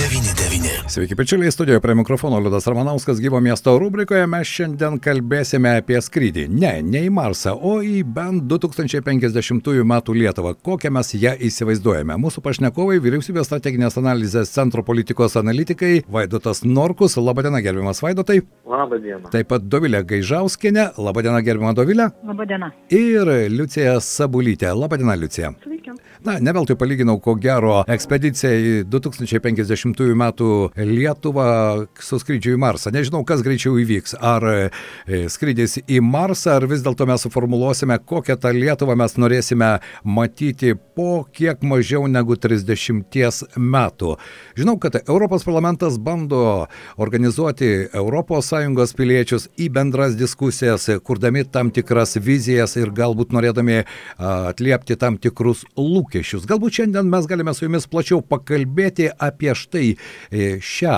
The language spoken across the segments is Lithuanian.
99. Sveiki, pečiuliai, studijoje prie mikrofono Liudas Ramanauskas gyvo miesto rubrikoje. Mes šiandien kalbėsime apie skrydį. Ne, ne į Marsą, o į bent 2050 m. Lietuvą. Kokią mes ją įsivaizduojame. Mūsų pašnekovai - Vyriausybės strateginės analizės centro politikos analitikai Vaidotas Norkus. Labadiena, gerbiamas Vaidotai. Labadiena. Taip pat Dovilė Gaižauskinė. Labadiena, gerbiama Dovilė. Labadiena. Ir Liucija Sabulytė. Labadiena, Liucija. Sveiki. Na, ne veltui palyginau, ko gero, ekspedicija į 2050 metų Lietuvą su skrydžiu į Marsą. Nežinau, kas greičiau įvyks. Ar e, skrydis į Marsą, ar vis dėlto mes suformuluosime, kokią tą Lietuvą mes norėsime matyti po kiek mažiau negu 30 metų. Žinau, kad Europos parlamentas bando organizuoti ES piliečius į bendras diskusijas, kurdami tam tikras vizijas ir galbūt norėdami atliepti tam tikrus lūkesčius. Galbūt šiandien mes galime su jumis plačiau pakalbėti apie štai e, šią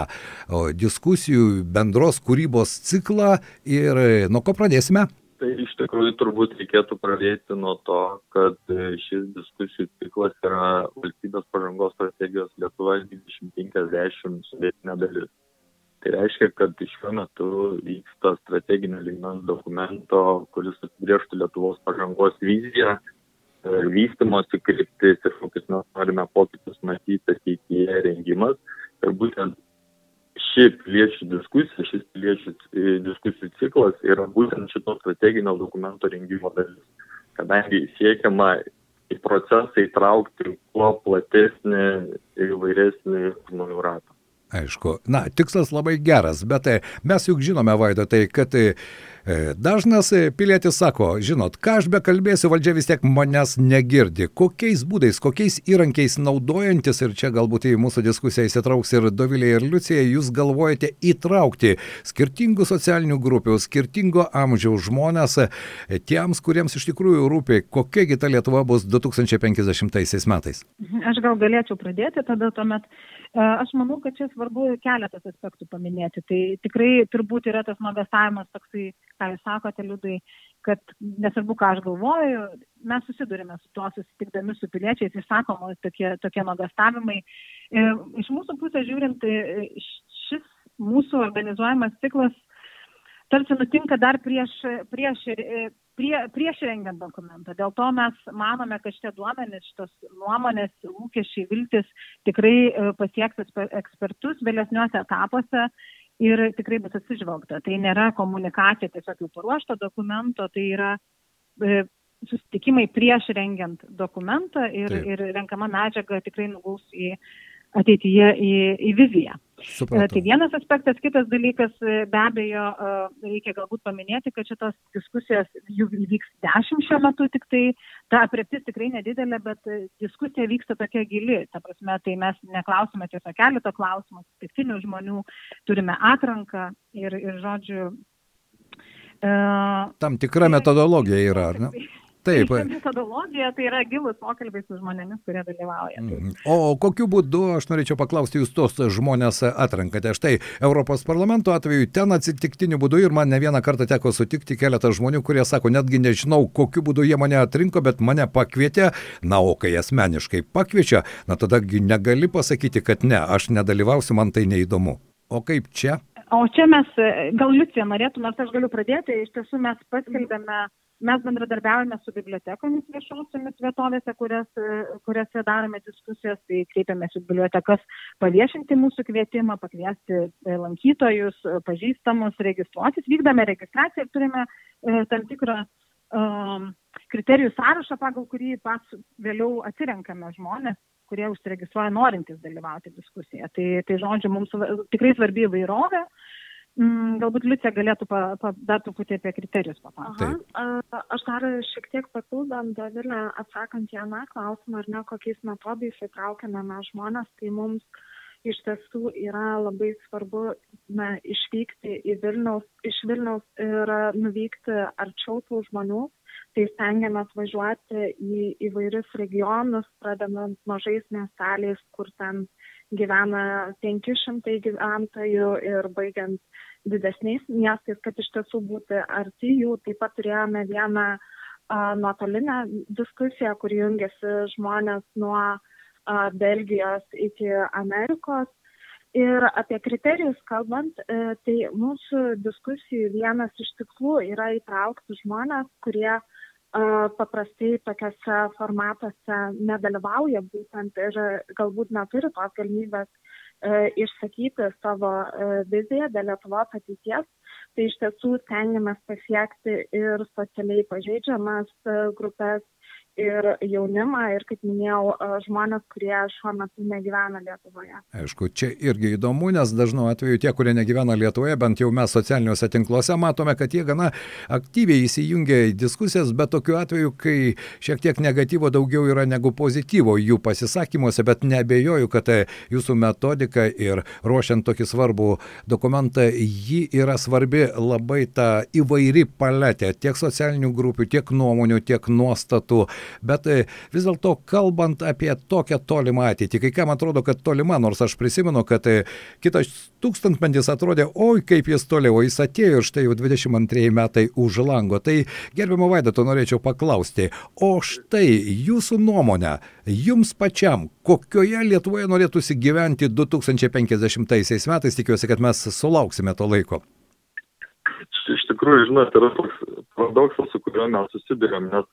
diskusijų bendros kūrybos ciklą ir e, nuo ko pradėsime? Tai iš tikrųjų turbūt reikėtų pradėti nuo to, kad e, šis diskusijų ciklas yra valstybės pažangos strategijos Lietuva 2050 sudėtinė dalis. Tai reiškia, kad šiuo metu vyksta strateginio lygmens dokumento, kuris apibrieštų Lietuvos pažangos viziją, vystimosi kryptis ir kokius mes norime pokyčius matyti ateityje rengimas. Ir būtent ši piliečių diskusija, šis piliečių e, diskusijų ciklas yra būtent šito strateginio dokumento rengimo dalis, kadangi siekiama į procesą įtraukti kuo platesnį ir įvairesnį žmonių ratą. Aišku, na, tikslas labai geras, bet e, mes juk žinome, Vaido, tai kad e, e, dažnas pilietis sako, žinot, ką aš bekalbėsiu, valdžia vis tiek manęs negirdi. Kokiais būdais, kokiais įrankiais naudojantis, ir čia galbūt į mūsų diskusiją įsitrauks ir Dovilė ir Liucija, jūs galvojate įtraukti skirtingų socialinių grupių, skirtingo amžiaus žmonės, tiems, kuriems iš tikrųjų rūpi, kokiagi ta Lietuva bus 2050 metais? Aš gal galėčiau pradėti tada tuomet. E, Aš manau, kad čia svarbu keletas aspektų paminėti. Tai tikrai turbūt yra tas nuogastavimas toksai, ką jūs sakote, liudai, kad nesvarbu, ką aš galvoju, mes susidurime su tuo susitikdami su piliečiais, išsakomos tokie, tokie nuogastavimai. Iš mūsų pusės žiūrint, e, šis mūsų organizuojamas ciklas tarsi nutinka dar prieš, prieš, prie, prieš rengiant dokumentą. Dėl to mes manome, kad šitie duomenys, šitos nuomonės, lūkesčiai, viltis tikrai e, pasieks eksper- ekspertus vėlesniuose etapuose ir tikrai bus atsižvelgta. Tai nėra komunikacija tiesiog jau paruošto dokumento, tai yra e, susitikimai prieš rengiant dokumentą ir, Taip. ir renkama medžiaga tikrai nuguls į ateityje į, į viziją. Supratau. Tai vienas aspektas, kitas dalykas, e, be abejo, e, reikia galbūt paminėti, kad šitos diskusijos jų vyks dešimt šiuo metu, tik tai ta apreptis tikrai nedidelė, bet e, diskusija vyksta tokia gili. Ta prasme, tai mes neklausime tiesiog keletą klausimų, atsitiktinių žmonių, turime atranką ir, ir žodžiu. Tam tikra metodologija yra, ar ne? Taip. Tai metodologija tai yra gilus pokalbiai su žmonėmis, kurie dalyvauja. Mhm. O kokiu būdu, aš norėčiau paklausti, jūs tos žmonės atrankate? Štai Europos parlamento atveju ten atsitiktiniu būdu ir man ne vieną kartą teko sutikti keletą žmonių, kurie sako, netgi nežinau, kokiu būdu jie mane atrinko, bet mane pakvietė, na, o kai asmeniškai pakviečia, na tadagi negali pasakyti, kad ne, aš nedalyvausiu, man tai neįdomu. O kaip čia? O čia mes, gal Liucija norėtų, nors aš galiu pradėti, iš tiesų mes paskelbėme, mes bendradarbiaujame su bibliotekomis viešosiomis vietovėse, kurias, e, kuriuose darome diskusijas, tai kreipiamės į bibliotekas paviešinti mūsų kvietimą, pakviesti e, lankytojus, e, pažįstamus, registruotis, vykdame registraciją ir turime tam tikrą um, kriterijų sąrašą, pagal kurį pats vėliau atsirenkame žmonės kurie užsiregistruoja norintys dalyvauti diskusijoje. Tai, tai žodžiu, mums tikrai svarbi įvairovė. Mm, Galbūt Liucija galėtų pa, pa, dar truputį apie kriterijus papasakoti. Aš dar šiek tiek papildant, Dovilę, atsakant į aną klausimą, ar ne, kokiais metodais įtraukiame mes žmonės, tai mums iš tiesų yra labai svarbu na, išvykti į Vilniaus, iš Vilniaus ir nuvykti arčiau tų žmonių. Tai stengiamės važiuoti į įvairius regionus, pradedant mažais miesteliais, kur ten gyvena 500 gyventojų ir baigiant didesniais miestais, kad iš tiesų būti arti jų. Taip pat turėjome vieną a, nuotolinę diskusiją, kur jungiasi žmonės nuo a, Belgijos iki Amerikos. Ir apie kriterijus kalbant, e, tai mūsų diskusijų vienas iš tikslų yra įtraukti žmonės, kurie paprastai tokiuose formatuose nedalyvauja būtent ir galbūt neturi tos galimybės e, išsakyti savo e, viziją dėl Lietuvos ateities, tai iš tiesų stengiamės pasiekti ir socialiai pažeidžiamas e, grupės ir jaunimą, ir kaip minėjau, žmonės, kurie šiuo metu negyvena Lietuvoje. Aišku, čia irgi įdomu, nes dažnu atveju tie, kurie negyvena Lietuvoje, bent jau mes socialiniuose tinkluose matome, kad jie gana aktyviai įsijungia į diskusijas, bet tokiu atveju, kai šiek tiek negatyvo daugiau yra negu pozityvo jų pasisakymuose, bet nebejoju, kad jūsų metodika ir ruošiant tokį svarbų dokumentą, ji yra svarbi labai ta įvairi paletė tiek socialinių grupių, tiek nuomonių, tiek nuostatų Bet e, vis dėlto kalbant apie tokią tolimą ateitį, kai kam atrodo, kad tolima, nors aš prisimenu, kad e, kitas tūkstantmetis atrodė, oi kaip jis toliau, jis atėjo ir štai jau 22 metai už lango. Tai gerbimo Vaidato norėčiau paklausti, o štai jūsų nuomonė, jums pačiam, kokioje Lietuvoje norėtųsi gyventi 2050 metais, tikiuosi, kad mes sulauksime to laiko. Iš tikrųjų, žinot, yra toks paradoksas, su kuriuo mes susidurėm, nes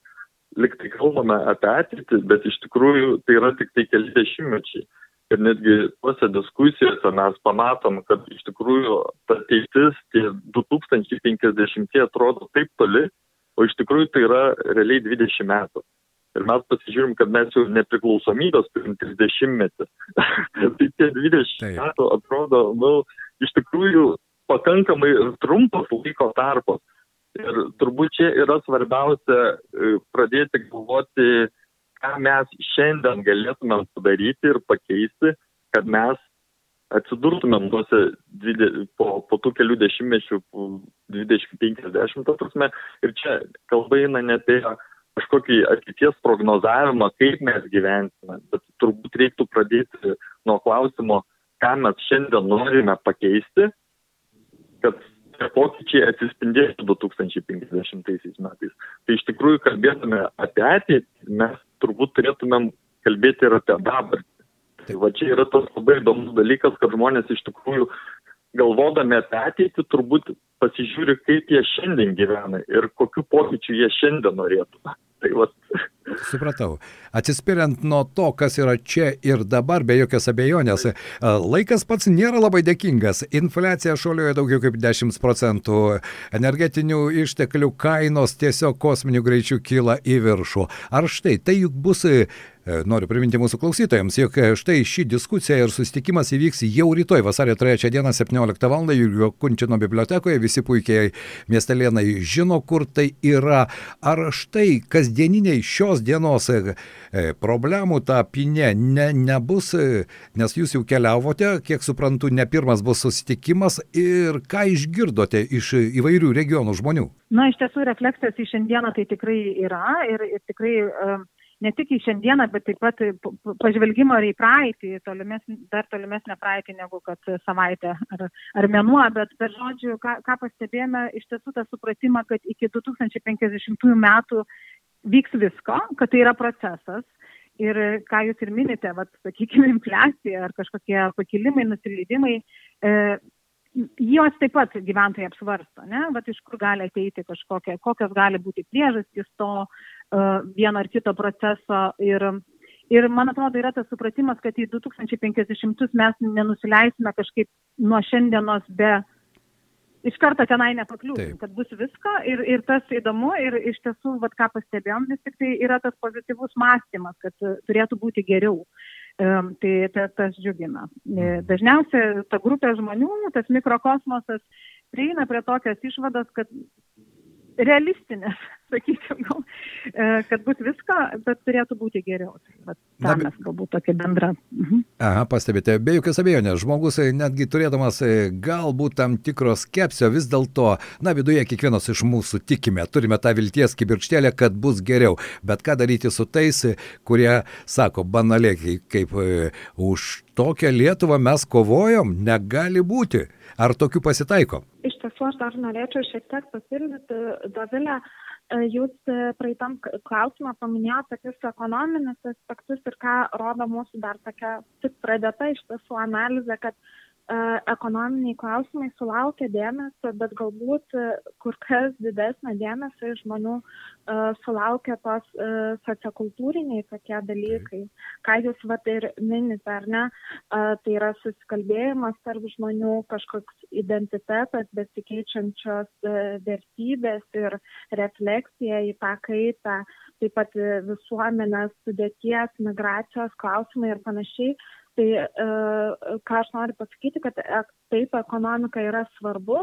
liktai kalbame apie ateitį, bet iš tikrųjų tai yra tik tai keli dešimtmečiai. Ir netgi tuose diskusijose mes pamatom, kad iš tikrųjų ta ateitis, tie 2050 atrodo taip toli, o iš tikrųjų tai yra realiai 20 metų. Ir mes pasižiūrim, kad mes jau nepriklausomybės turim 30 metį. tai tie 20 Taip. metų atrodo, nu, iš tikrųjų pakankamai trumpas laiko tarpas. Ir turbūt čia yra svarbiausia e, pradėti galvoti, ką mes šiandien galėtumėm padaryti ir pakeisti, kad mes atsidurtumėm tuose po, po tų kelių dešimtmečių, 20-50, ta prasme. Ir čia kalba eina ne apie kažkokį ateities prognozavimą, kaip mes gyvensime, bet turbūt reiktų pradėti nuo klausimo, ką mes šiandien norime pakeisti, kad tie pokyčiai atsispindėtų 2050 metais. Tai iš tikrųjų kalbėtume apie ateitį, mes turbūt turėtumėm kalbėti ir apie dabartį. Tai va čia yra tas labai įdomus dalykas, kad žmonės iš tikrųjų galvodami apie ateitį turbūt pasižiūri, kaip jie šiandien gyvena ir kokiu pokyčiu jie šiandien norėtų. Tai vat. Supratau. Atsispiriant nuo to, kas yra čia ir dabar, be jokios abejonės, laikas pats nėra labai dėkingas. Infliacija šuoliuoja daugiau kaip 10 procentų, energetinių išteklių kainos tiesiog kosminių greičių kyla į viršų. Ar štai tai juk bus E, noriu priminti mūsų klausytojams, jog e, štai ši diskusija ir susitikimas įvyks jau rytoj, vasario 3 dieną 17 val. Jurgio Kunčino bibliotekoje. Visi puikiai miestelėnai žino, kur tai yra. Ar štai kasdieniniai šios dienos e, problemų ta pinė ne, nebus, nes jūs jau keliavote, kiek suprantu, ne pirmas bus susitikimas ir ką išgirdote iš įvairių regionų žmonių? Na, iš tiesų refleksijos į šiandieną tai tikrai yra ir, ir tikrai ne tik į šiandieną, bet taip pat pažvelgimo ir į praeitį, tolimesnį, dar tolimesnę praeitį negu kad savaitę ar, ar mėnuo, bet per žodžių, ką, ką pastebėjome, iš tiesų tą supratimą, kad iki 2050 metų vyks visko, kad tai yra procesas. Ir ką jūs ir minite, vat, sakykime, infliacija ar kažkokie pakilimai, nusileidimai, e, juos taip pat gyventojai apsvarsto, ne, vat iš kur gali ateiti kažkokia, kokios gali būti priežastys to uh, vieno ar kito proceso ir, ir man atrodo yra tas supratimas, kad į 2050 mes nenusileisime kažkaip nuo šiandienos be iš karto tenai nepakliūsim, kad bus visko ir, ir tas įdomu ir iš tiesų, vat, ką pastebėjom, vis tik tai yra tas pozityvus mąstymas, kad turėtų būti geriau. Tai ta, tas džiugina. E, mhm. Dažniausiai ta grupė žmonių, tas mikrokosmosas prieina prie tokios išvados, kad realistinės sakyčiau, gal, e, kad bus visko, bet turėtų būti geriau. Tai, Na, mes galbūt tokia bendra. Mhm. Aha, pastebite, be jokios abejonės, žmogus e, netgi turėdamas e, galbūt tam tikros skepsio, vis dėlto, na, viduje kiekvienas iš mūsų tikime, turime tą vilties kibirkštėlę, kad bus geriau. Bet ką daryti su tais, kurie sako banaliai, kaip už tokią Lietuvą mes kovojom, negali būti. Ar tokių pasitaiko? Iš tiesų, aš dar norėčiau šiek tiek papildyti, Dovilę, e, jūs e, praeitam klausimą paminėjote tokius ekonominius aspektus ir ką rodo mūsų dar tokia tik pradėta iš tiesų analizė, kad E, ekonominiai klausimai sulaukia dėmesio, bet galbūt e, kur kas didesnė dėmesio iš žmonių uh, sulaukia tos sociokultūriniai tokie dalykai, ką jūs vat ir minite, ar ne, tai yra susikalbėjimas tarp žmonių, kažkoks identitetas, besikeičiančios vertybės ir refleksija į tą kaitą, taip pat visuomenės sudėties, migracijos klausimai ir panašiai Tai e, ką aš noriu pasakyti, kad e, taip ekonomika yra svarbu,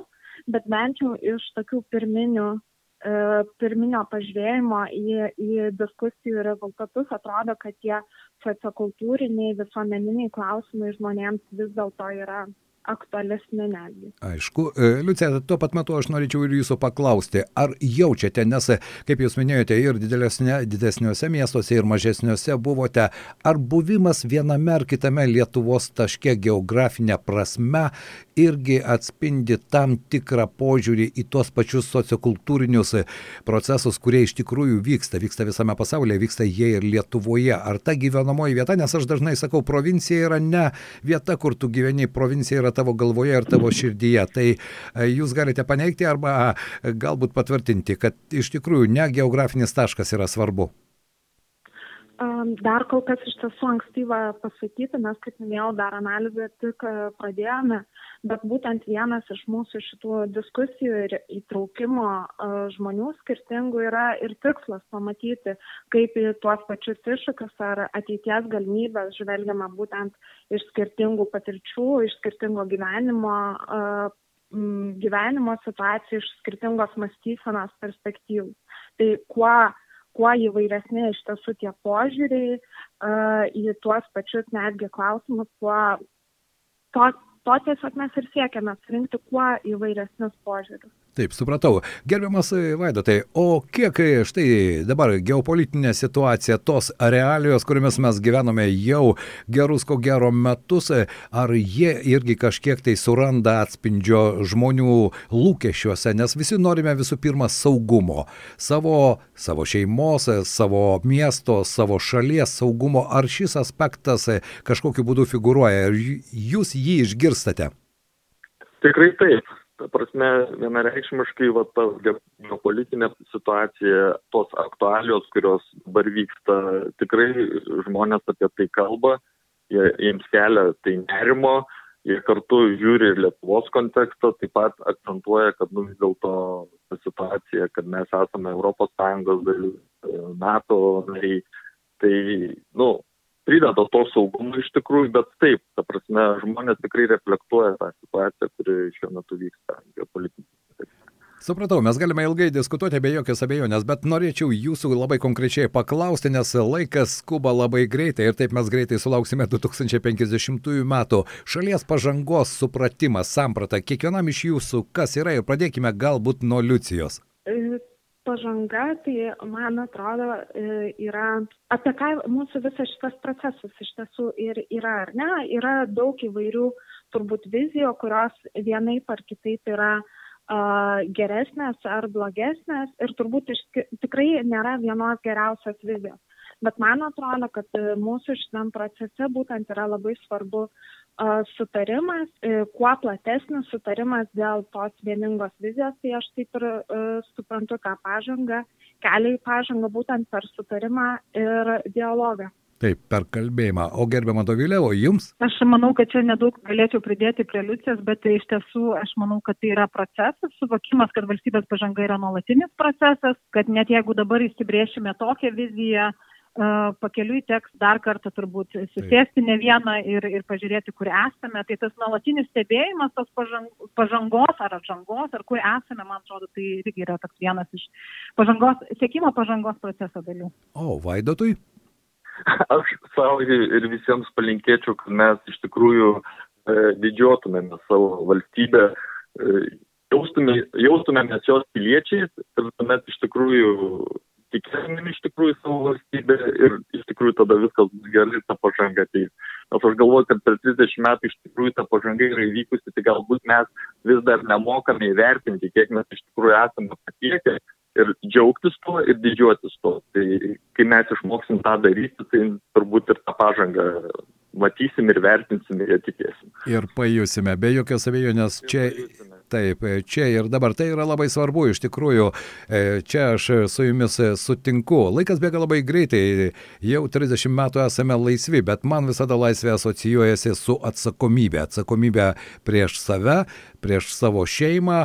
bet bent jau iš tokių pirminių e, pirminio pažvėjimo į, į diskusijų rezultatus atrodo, kad tie sociokultūriniai, visuomeniniai klausimai žmonėms vis dėlto yra aktualesnė netgi. Aišku. E, Liucija, tuo pat metu aš norėčiau ir jūsų paklausti, ar jaučiate, nes, kaip jūs minėjote, ir didesniuose miestuose, ir mažesniuose buvote, ar buvimas viename ar kitame Lietuvos taške geografinė prasme irgi atspindi tam tikrą požiūrį į tuos pačius sociokultūrinius procesus, kurie iš tikrųjų vyksta, vyksta visame pasaulyje, vyksta jie ir Lietuvoje. Ar ta gyvenamoji vieta, nes aš dažnai sakau, provincija yra ne vieta, kur tu gyveni, provincija yra tavo galvoje ir tavo širdyje. Tai e, jūs galite paneigti arba galbūt patvirtinti, kad iš tikrųjų ne geografinis taškas yra svarbu. Dar kol kas iš tiesų ankstyva pasakyti, mes, kaip minėjau, dar analizę tik e, pradėjome, bet būtent vienas iš mūsų šitų diskusijų ir įtraukimo e, žmonių skirtingų yra ir tikslas pamatyti, kaip į tuos pačius iššūkius ar ateities galimybės žvelgiama būtent iš skirtingų patirčių, iš skirtingo gyvenimo e, gyvenimo situacijų, iš skirtingos mąstysenos perspektyvų. Tai kuo kuo įvairesni iš tiesų tie požiūriai uh, į tuos pačius netgi klausimus, kuo to, to tiesiog mes ir siekiame surinkti kuo įvairesnius požiūrius. Taip, supratau. Gerbiamas Vaidotai, o kiek štai dabar geopolitinė situacija, tos realijos, kuriomis mes gyvename jau gerus ko gero metus, ar jie irgi kažkiek tai suranda atspindžio žmonių lūkesčiuose, nes visi norime visų pirma saugumo. Savo, savo šeimos, savo miesto, savo šalies saugumo. Ar šis aspektas kažkokiu būdu figuruoja? Ar jūs jį išgirstate? Tikrai taip ta prasme vienareikšmiškai va ta geopolitinė situacija tos aktualijos kurios dabar vyksta tikrai žmonės apie tai kalba jie jiems kelia tai nerimo jie kartu žiūri ir lietuvos kontekstą taip pat akcentuoja kad nu vis dėlto situacija kad mes esame sąjungos dalis nato nariai tai nu prideda to saugumo iš tikrųjų, bet taip, ta prasme, žmonės tikrai reflektuoja tą situaciją, kuri šiuo metu vyksta geopolitinė. Supratau, mes galime ilgai diskutuoti be jokios abejonės, bet norėčiau jūsų labai konkrečiai paklausti, nes laikas skuba labai greitai ir taip mes greitai sulauksime 2050 metų. Šalies pažangos supratimas, samprata, kiekvienam iš jūsų kas yra ir pradėkime galbūt nuo Liucijos. Pažanga tai man atrodo e, yra apie ką mūsų visas šitas procesas iš tiesų ir yra ar ne? Yra daug įvairių turbūt vizijų kurios vienaip ar kitaip yra a, geresnės ar blogesnės ir turbūt iš, tikrai nėra vienos geriausios vizijos. Bet man atrodo kad e, mūsų šitam procese būtent yra labai svarbu sutarimas, kuo platesnis sutarimas dėl tos vieningos vizijos, tai aš taip ir e, suprantu, ką pažanga, kelia į pažangą būtent per sutarimą ir dialogą. Taip, per kalbėjimą. O gerbiamą Dovilę, o jums? Aš manau, kad čia nedaug galėčiau pridėti prie Liucijos, bet iš tiesų aš manau, kad tai yra procesas, suvokimas, kad valstybės pažanga yra nuolatinis procesas, kad net jeigu dabar įsibriešime tokią viziją, pakeliui teks dar kartą turbūt susėsti ne vieną ir, ir pažiūrėti, kur esame. Tai tas nuolatinis stebėjimas tos pažangos ar atžangos, ar kur esame, man atrodo, tai irgi yra toks vienas iš pažangos, sėkimo pažangos proceso dalių. O, Vaidotui? Aš savo ir visiems palinkėčiau, kad mes iš tikrųjų e, didžiuotumėme savo valstybę, e, jaustumė, jaustumėmės jos piliečiais ir tuomet iš tikrųjų tikėtumėm iš tikrųjų savo valstybę ir iš tikrųjų tada viskas bus gerai, ta pažanga ateis. Nes aš galvoju, kad per 30 metų iš tikrųjų ta pažanga yra įvykusi, tai galbūt mes vis dar nemokame įvertinti, kiek mes iš tikrųjų esame pasiekę ir džiaugtis tuo ir didžiuotis tuo. Tai kai mes išmoksim tą daryti, tai turbūt ir tą pažangą matysim ir vertinsim ir tikėsim. Ir pajusime, be jokios abejonės, čia Taip, čia ir dabar tai yra labai svarbu, iš tikrųjų, e, čia aš su jumis sutinku. Laikas bėga labai greitai, jau 30 metų esame laisvi, bet man visada laisvė asocijuojasi su atsakomybė. Atsakomybė prieš save, prieš savo šeimą,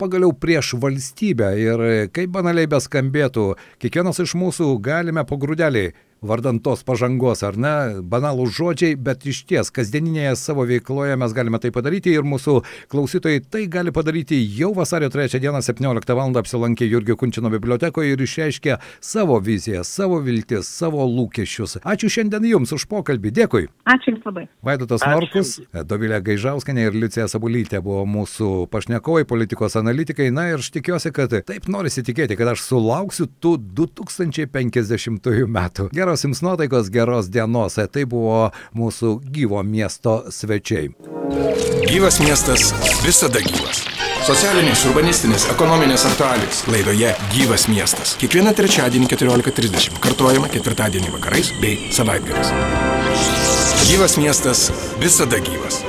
pagaliau prieš valstybę. Ir kaip banaliai beskambėtų, kiekvienas iš mūsų galime po grūdelį vardan tos pažangos, ar ne, banalūs žodžiai, bet iš ties kasdieninėje savo veikloje mes galime tai padaryti ir mūsų klausytojai tai gali padaryti jau vasario 3 dieną 17 val. apsilankė Jurgio Kunčino bibliotekoje ir išreiškė savo viziją, savo viltis, savo lūkesčius. Ačiū šiandien Jums už pokalbį, dėkui. Ačiū Jums labai. Vaidotas Norkus, Dovilė Gaižauskanė ir Liucija Sabulytė buvo mūsų pašnekovai, politikos analitikai. Na ir aš tikiuosi, kad taip norisi tikėti, kad aš sulauksiu tų 2050 metų. Gerai geros jums nuotaikos, geros dienos. Tai buvo mūsų gyvo miesto svečiai. Gyvas miestas visada gyvas. Socialinės, urbanistinės, ekonominės aktualijos laidoje Gyvas miestas. Kiekvieną trečiadienį 14.30 kartuojama ketvirtadienį vakarais bei savaitgaliais. Gyvas miestas visada gyvas.